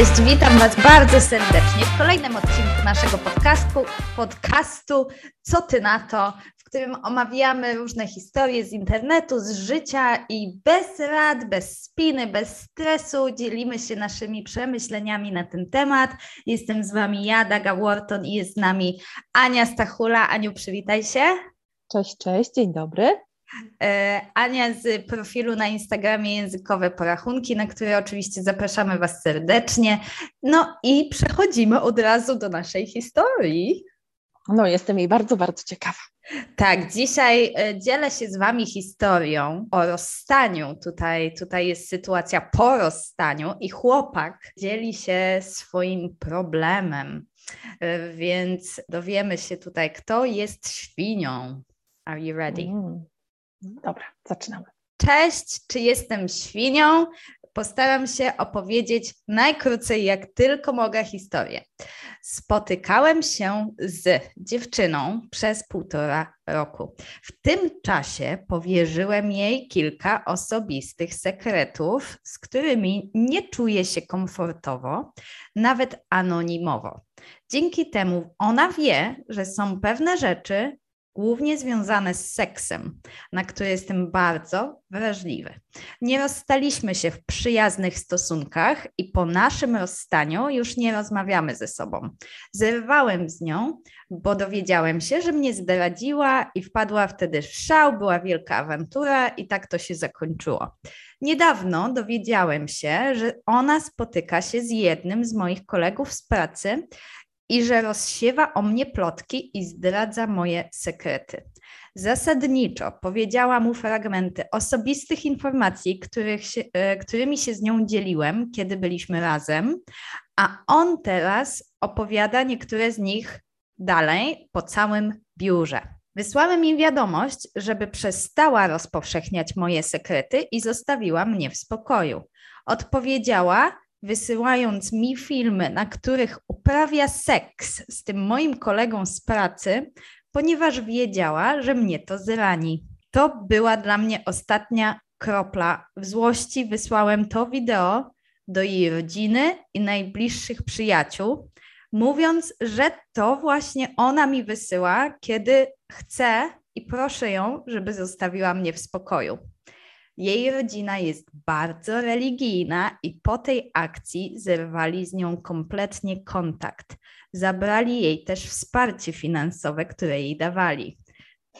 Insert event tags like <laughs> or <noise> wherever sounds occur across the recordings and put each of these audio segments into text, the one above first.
Cześć, witam Was bardzo serdecznie w kolejnym odcinku naszego podcastu, podcastu Co Ty na to, w którym omawiamy różne historie z internetu, z życia i bez rad, bez spiny, bez stresu dzielimy się naszymi przemyśleniami na ten temat. Jestem z Wami ja, Daga Wharton i jest z nami Ania Stachula. Aniu, przywitaj się. Cześć, cześć, dzień dobry. E, Ania z profilu na Instagramie Językowe Porachunki, na które oczywiście zapraszamy Was serdecznie. No i przechodzimy od razu do naszej historii. No, jestem jej bardzo, bardzo ciekawa. Tak, dzisiaj e, dzielę się z Wami historią o rozstaniu. Tutaj, tutaj jest sytuacja po rozstaniu i chłopak dzieli się swoim problemem. E, więc dowiemy się tutaj, kto jest świnią. Are you ready? Mm. Dobra, zaczynamy. Cześć, czy jestem świnią? Postaram się opowiedzieć najkrócej, jak tylko mogę, historię. Spotykałem się z dziewczyną przez półtora roku. W tym czasie powierzyłem jej kilka osobistych sekretów, z którymi nie czuję się komfortowo, nawet anonimowo. Dzięki temu ona wie, że są pewne rzeczy, głównie związane z seksem, na który jestem bardzo wrażliwy. Nie rozstaliśmy się w przyjaznych stosunkach i po naszym rozstaniu już nie rozmawiamy ze sobą. Zerwałem z nią, bo dowiedziałem się, że mnie zdradziła i wpadła wtedy w szał, była wielka awantura i tak to się zakończyło. Niedawno dowiedziałem się, że ona spotyka się z jednym z moich kolegów z pracy i że rozsiewa o mnie plotki i zdradza moje sekrety. Zasadniczo powiedziała mu fragmenty osobistych informacji, się, e, którymi się z nią dzieliłem, kiedy byliśmy razem, a on teraz opowiada niektóre z nich dalej po całym biurze. Wysłałem im wiadomość, żeby przestała rozpowszechniać moje sekrety i zostawiła mnie w spokoju. Odpowiedziała, wysyłając mi filmy, na których uprawia seks z tym moim kolegą z pracy, ponieważ wiedziała, że mnie to zrani. To była dla mnie ostatnia kropla. W złości wysłałem to wideo do jej rodziny i najbliższych przyjaciół, mówiąc, że to właśnie ona mi wysyła, kiedy chce i proszę ją, żeby zostawiła mnie w spokoju. Jej rodzina jest bardzo religijna i po tej akcji zerwali z nią kompletnie kontakt. Zabrali jej też wsparcie finansowe, które jej dawali.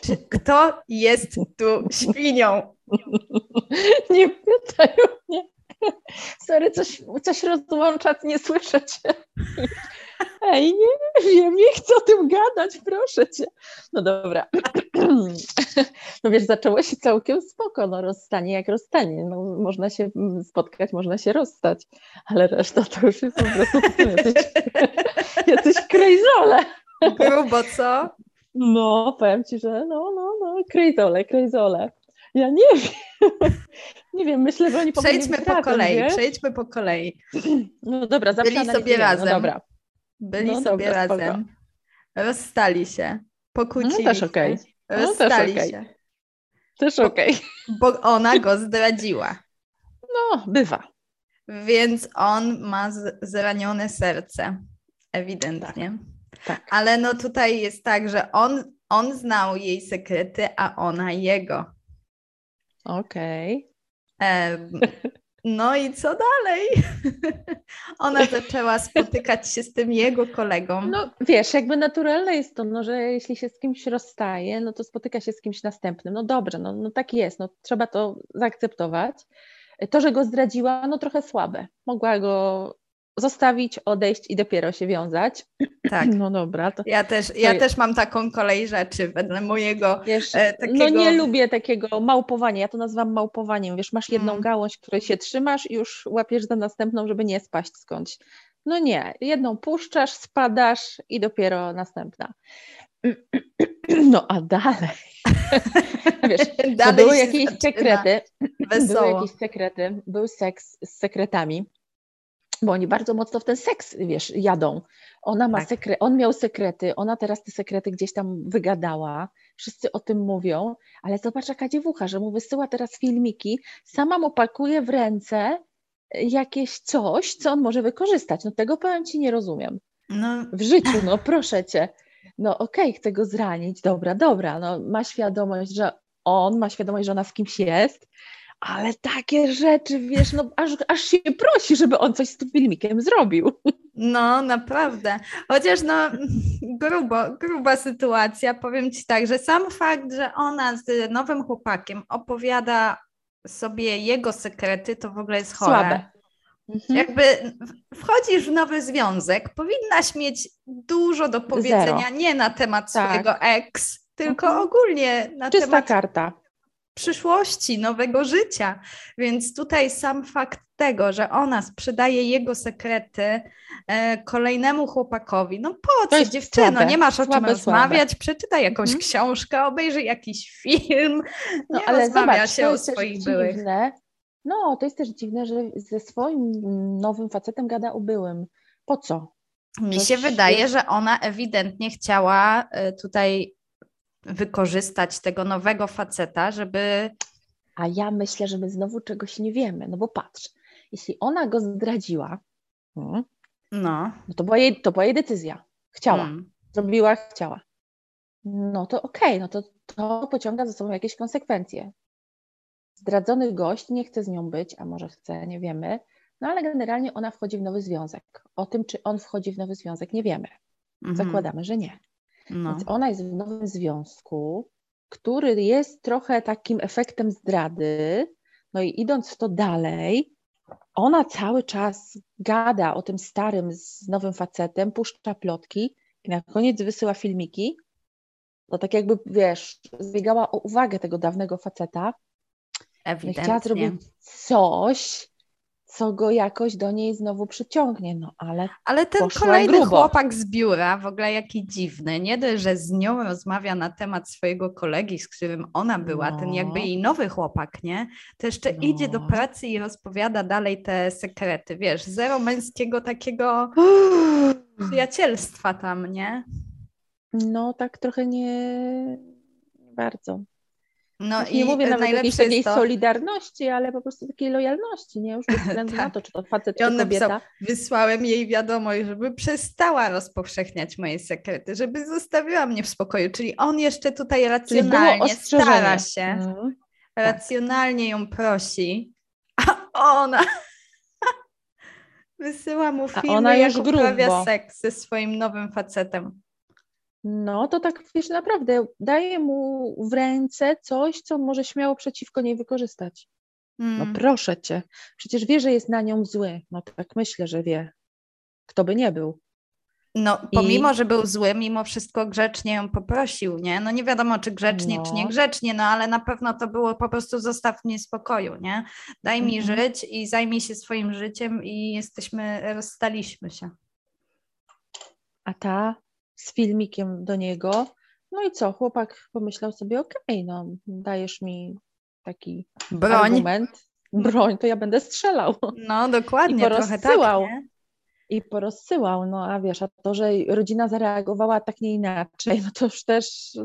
Czy kto jest tu świnią? <laughs> Nie pytają mnie. Sorry, coś, coś rozłączać, nie słyszę cię. Ej, nie wiem, nie chcę o tym gadać, proszę cię. No dobra. <clears throat> <laughs> No wiesz, zaczęło się całkiem spoko, no rozstanie jak rozstanie. No, można się spotkać, można się rozstać, ale reszta to już jest po prostu <laughs> jacyś, <laughs> jacyś krejzole. Grubo, co? No, powiem ci, że no, no, no, krejzole, krejzole. Ja nie wiem. Nie wiem, myślę, że oni Przejdźmy po kolei, przejdźmy po kolei. No dobra, Byli sobie no razem. No dobra. Byli no sobie dobra, razem. Spoko. Rozstali się. Pokłócili no, też okej. Okay. Rozstali no, też się. Też okej. Okay. Bo ona go zdradziła. No, bywa. Więc on ma zranione serce. Ewidentnie. Tak. tak. Ale no tutaj jest tak, że on, on znał jej sekrety, a ona jego. Okej. Okay. <laughs> No i co dalej? <laughs> Ona zaczęła spotykać się z tym jego kolegą. No wiesz, jakby naturalne jest to, no, że jeśli się z kimś rozstaje, no to spotyka się z kimś następnym. No dobrze, no, no tak jest, no trzeba to zaakceptować. To, że go zdradziła, no trochę słabe. Mogła go zostawić, odejść i dopiero się wiązać. Tak. <clears throat> No dobra. To, ja też, ja też mam taką kolej rzeczy wedle mojego wiesz, e, takiego... No nie lubię takiego małpowania, ja to nazywam małpowaniem. Wiesz, masz jedną hmm. gałąź, której się trzymasz i już łapiesz za następną, żeby nie spaść skądś. No nie, jedną puszczasz, spadasz i dopiero następna. <clears throat> No a dalej. <laughs> Wiesz, dalej były jakieś sekrety. <clears throat> Wesoło. Były jakieś sekrety, był seks z sekretami bo oni bardzo mocno w ten seks, wiesz, jadą. Ona ma tak. sekre, on miał sekrety, ona teraz te sekrety gdzieś tam wygadała, wszyscy o tym mówią, ale zobacz jaka dziewucha, że mu wysyła teraz filmiki, sama mu pakuje w ręce jakieś coś, co on może wykorzystać. No tego powiem Ci nie rozumiem. No. W życiu, no proszę Cię. No okej, okay, chcę go zranić, dobra, dobra, no ma świadomość, że on ma świadomość, że ona z kimś jest, ale takie rzeczy, wiesz, no aż, aż się prosi, żeby on coś z tym filmikiem zrobił. No, naprawdę. Chociaż no, grubo, gruba sytuacja. Powiem Ci tak, że sam fakt, że ona z nowym chłopakiem opowiada sobie jego sekrety, to w ogóle jest chore. Słabe. Mhm. Jakby wchodzisz w nowy związek, powinnaś mieć dużo do powiedzenia, Zero. nie na temat tak. swojego ex, tylko mhm. ogólnie na Czysta temat karta przyszłości, nowego życia. Więc tutaj sam fakt tego, że ona sprzedaje jego sekrety e, kolejnemu chłopakowi, no po co dziewczyno, słabe, nie masz o czym rozmawiać, słabe. przeczytaj jakąś mhm. książkę, obejrzyj jakiś film, no, nie ale rozmawia zobacz, się o swoich byłych. Dziwne. No, to jest też dziwne, że ze swoim nowym facetem gada o byłym. Po co? Mi się wydaje, że ona ewidentnie chciała e, tutaj wykorzystać tego nowego faceta, żeby. A ja myślę, że my znowu czegoś nie wiemy, no bo patrz, jeśli ona go zdradziła, hmm, no. no to, była jej, to była jej decyzja. Chciała, hmm. zrobiła, chciała. No to okej, okay, no to, to pociąga za sobą jakieś konsekwencje. Zdradzony gość nie chce z nią być, a może chce, nie wiemy, no ale generalnie ona wchodzi w nowy związek. O tym, czy on wchodzi w nowy związek, nie wiemy. Mhm. Zakładamy, że nie. No. Więc ona jest w nowym związku, który jest trochę takim efektem zdrady. No i idąc w to dalej, ona cały czas gada o tym starym z nowym facetem, puszcza plotki i na koniec wysyła filmiki. To tak jakby, wiesz, zbiegała o uwagę tego dawnego faceta. Ewidentnie. Chciała zrobić coś, co go jakoś do niej znowu przyciągnie, no ale Ale ten kolejny grubo. chłopak z biura, w ogóle jaki dziwny, nie dość, że z nią rozmawia na temat swojego kolegi, z którym ona była, no. ten jakby jej nowy chłopak, nie? To jeszcze no. idzie do pracy i rozpowiada dalej te sekrety, wiesz, zero męskiego takiego <gasps> przyjacielstwa tam, nie? No tak trochę nie bardzo. No i nie mówię nawet jakiejś takiej to... solidarności, ale po prostu takiej lojalności, nie? Już bez <laughs> względu tak. na to, czy to facet, czy kobieta. Napisał, wysłałem jej wiadomość, żeby przestała rozpowszechniać moje sekrety, żeby zostawiła mnie w spokoju. Czyli on jeszcze tutaj racjonalnie stara się, mhm. racjonalnie ją prosi, a ona <laughs> wysyła mu filmy, jak uprawia seks ze swoim nowym facetem. No to tak, wiesz, naprawdę daje mu w ręce coś, co może śmiało przeciwko niej wykorzystać. No hmm. proszę cię, przecież wie, że jest na nią zły. No tak myślę, że wie. Kto by nie był. No, pomimo, I... że był zły, mimo wszystko grzecznie ją poprosił, nie? No nie wiadomo, czy grzecznie, no. czy niegrzecznie, no ale na pewno to było po prostu zostaw mnie spokoju, nie? Daj mi mhm. żyć i zajmij się swoim życiem i jesteśmy, rozstaliśmy się. A ta z filmikiem do niego. No i co? Chłopak pomyślał sobie, okej, okay, no dajesz mi taki broń. argument, broń, to ja będę strzelał. No dokładnie, I porozsyłał. Tak, I porozsyłał, no a wiesz, a to, że rodzina zareagowała tak nie inaczej, no to już też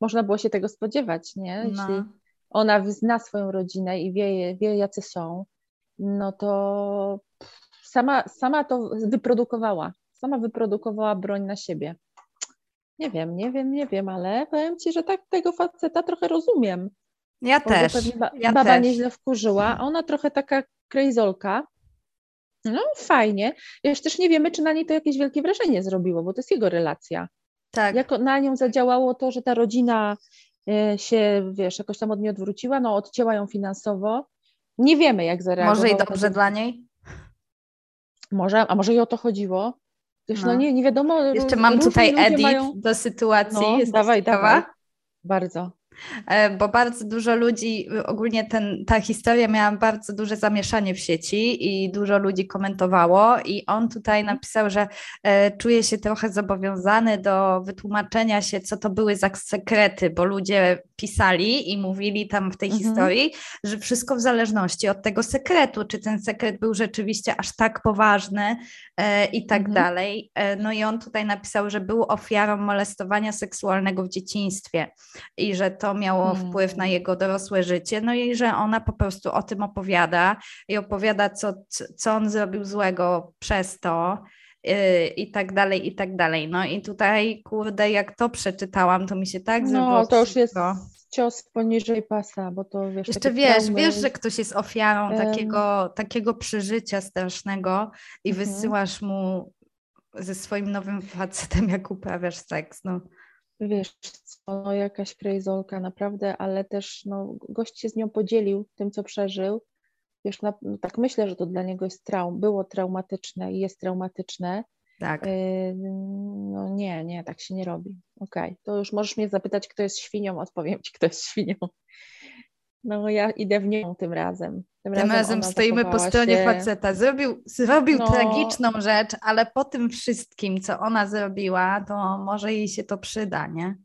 można było się tego spodziewać, nie? No. Jeśli ona zna swoją rodzinę i wie, wie jacy są, no to sama, sama to wyprodukowała sama wyprodukowała broń na siebie. Nie wiem, nie wiem, nie wiem, ale powiem Ci, że tak tego faceta trochę rozumiem. Ja też. Ba ja baba też. nieźle wkurzyła, a ona trochę taka krejzolka. No fajnie. Jeszcze też nie wiemy, czy na niej to jakieś wielkie wrażenie zrobiło, bo to jest jego relacja. Tak. Jak na nią zadziałało to, że ta rodzina e, się, wiesz, jakoś tam od niej odwróciła, no odcięła ją finansowo. Nie wiemy, jak zareagowała. Może i dobrze dla niej? Może, a może i o to chodziło? Już no. no nie, nie wiadomo. Jeszcze mam tutaj edit mają... do sytuacji. No, dawaj, dawaj. Bardzo. E, bo bardzo dużo ludzi, ogólnie ten, ta historia miała bardzo duże zamieszanie w sieci i dużo ludzi komentowało i on tutaj mhm. napisał, że e, czuje się trochę zobowiązany do wytłumaczenia się, co to były za sekrety, bo ludzie pisali i mówili tam w tej mhm. historii, że wszystko w zależności od tego sekretu, czy ten sekret był rzeczywiście aż tak poważny e, i tak mhm. dalej. No i on tutaj napisał, że był ofiarą molestowania seksualnego w dzieciństwie i że to to miało Hmm. wpływ na jego dorosłe życie, no i że ona po prostu o tym opowiada i opowiada, co, co on zrobił złego przez to yy, i tak dalej, i tak dalej. No i tutaj, kurde, jak to przeczytałam, to mi się tak zrobiło No, to już jest cios poniżej pasa, bo to wiesz. Jeszcze wiesz, traumy- wiesz, że ktoś jest ofiarą Em. takiego, takiego przeżycia strasznego i Mhm. wysyłasz mu ze swoim nowym facetem, jak uprawiasz seks. No. Wiesz, co, no jakaś krejzolka naprawdę, ale też no, gość się z nią podzielił tym, co przeżył. Wiesz, na, no, tak myślę, że to dla niego jest traum, było traumatyczne i jest traumatyczne. Tak. Yy, no nie, nie, tak się nie robi. Okej, to już możesz mnie zapytać, kto jest świnią, odpowiem ci, kto jest świnią. No ja idę w nią tym razem. Tym razem ona stoimy po stronie się- faceta. Zrobił, zrobił No. tragiczną rzecz, ale po tym wszystkim, co ona zrobiła, to może jej się to przyda, nie?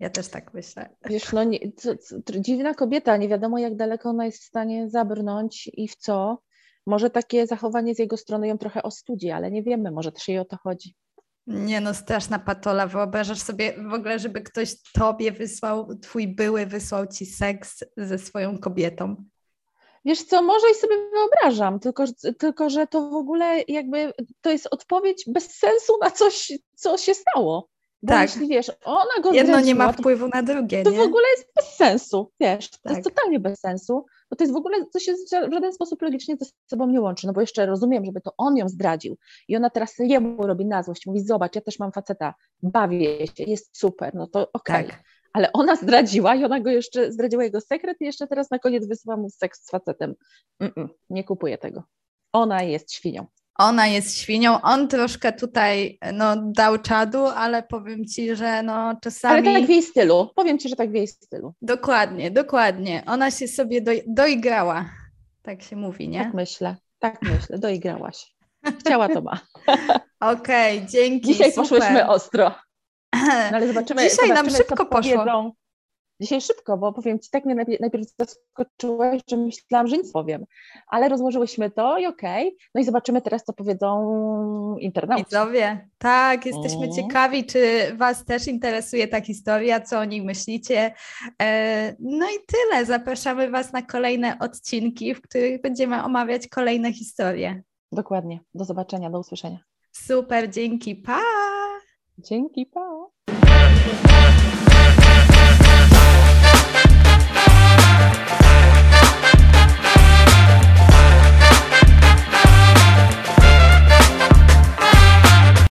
Ja też tak myślę. Wiesz, no nie, co, co, dziwna kobieta, nie wiadomo jak daleko ona jest w stanie zabrnąć i w co. Może takie zachowanie z jego strony ją trochę ostudzi, ale nie wiemy, może też jej o to chodzi. Nie no, straszna patola. Wyobrażasz sobie w ogóle, żeby ktoś tobie wysłał, twój były wysłał ci seks ze swoją kobietą. Wiesz co, może i sobie wyobrażam, tylko, tylko że to w ogóle jakby to jest odpowiedź bez sensu na coś, co się stało. Bo Tak. jeśli wiesz, ona go Jedno nie ma wpływu na drugie, To nie? w ogóle jest bez sensu, wiesz, to Tak. jest totalnie bez sensu, bo to jest w ogóle, to się w żaden sposób logicznie ze sobą nie łączy, no bo jeszcze rozumiem, żeby to on ją zdradził i ona teraz jemu robi na złość, mówi zobacz, ja też mam faceta, bawię się, jest super, no to okej, Tak. ale ona zdradziła i ona go jeszcze, zdradziła jego sekret i jeszcze teraz na koniec wysyła mu seks z facetem, Mm-mm, nie kupuję tego, ona jest świnią. Ona jest świnią, on troszkę tutaj no, dał czadu, ale powiem ci, że no czasami... Ale tak w jej stylu, powiem Ci, że tak w jej stylu, Dokładnie, dokładnie. Ona się sobie do, doigrała. Tak się mówi, nie? tak myślę, tak myślę, doigrałaś. Chciała to ma. <laughs> Okej, dzięki. Dzisiaj super. poszłyśmy ostro. <laughs> No ale zobaczymy. Dzisiaj nam zobaczymy, szybko co poszło. powiedzą. Dzisiaj szybko, bo powiem Ci, tak mnie najpierw, najpierw zaskoczyłeś, że myślałam, że nic powiem, ale rozłożyłyśmy to i okej. No i zobaczymy teraz, co powiedzą internauci. Widzowie, tak, jesteśmy Mm. ciekawi, czy Was też interesuje ta historia, co o niej myślicie. E, No i tyle. Zapraszamy Was na kolejne odcinki, w których będziemy omawiać kolejne historie. Dokładnie. Do zobaczenia, do usłyszenia. Super, dzięki, pa! Dzięki, pa!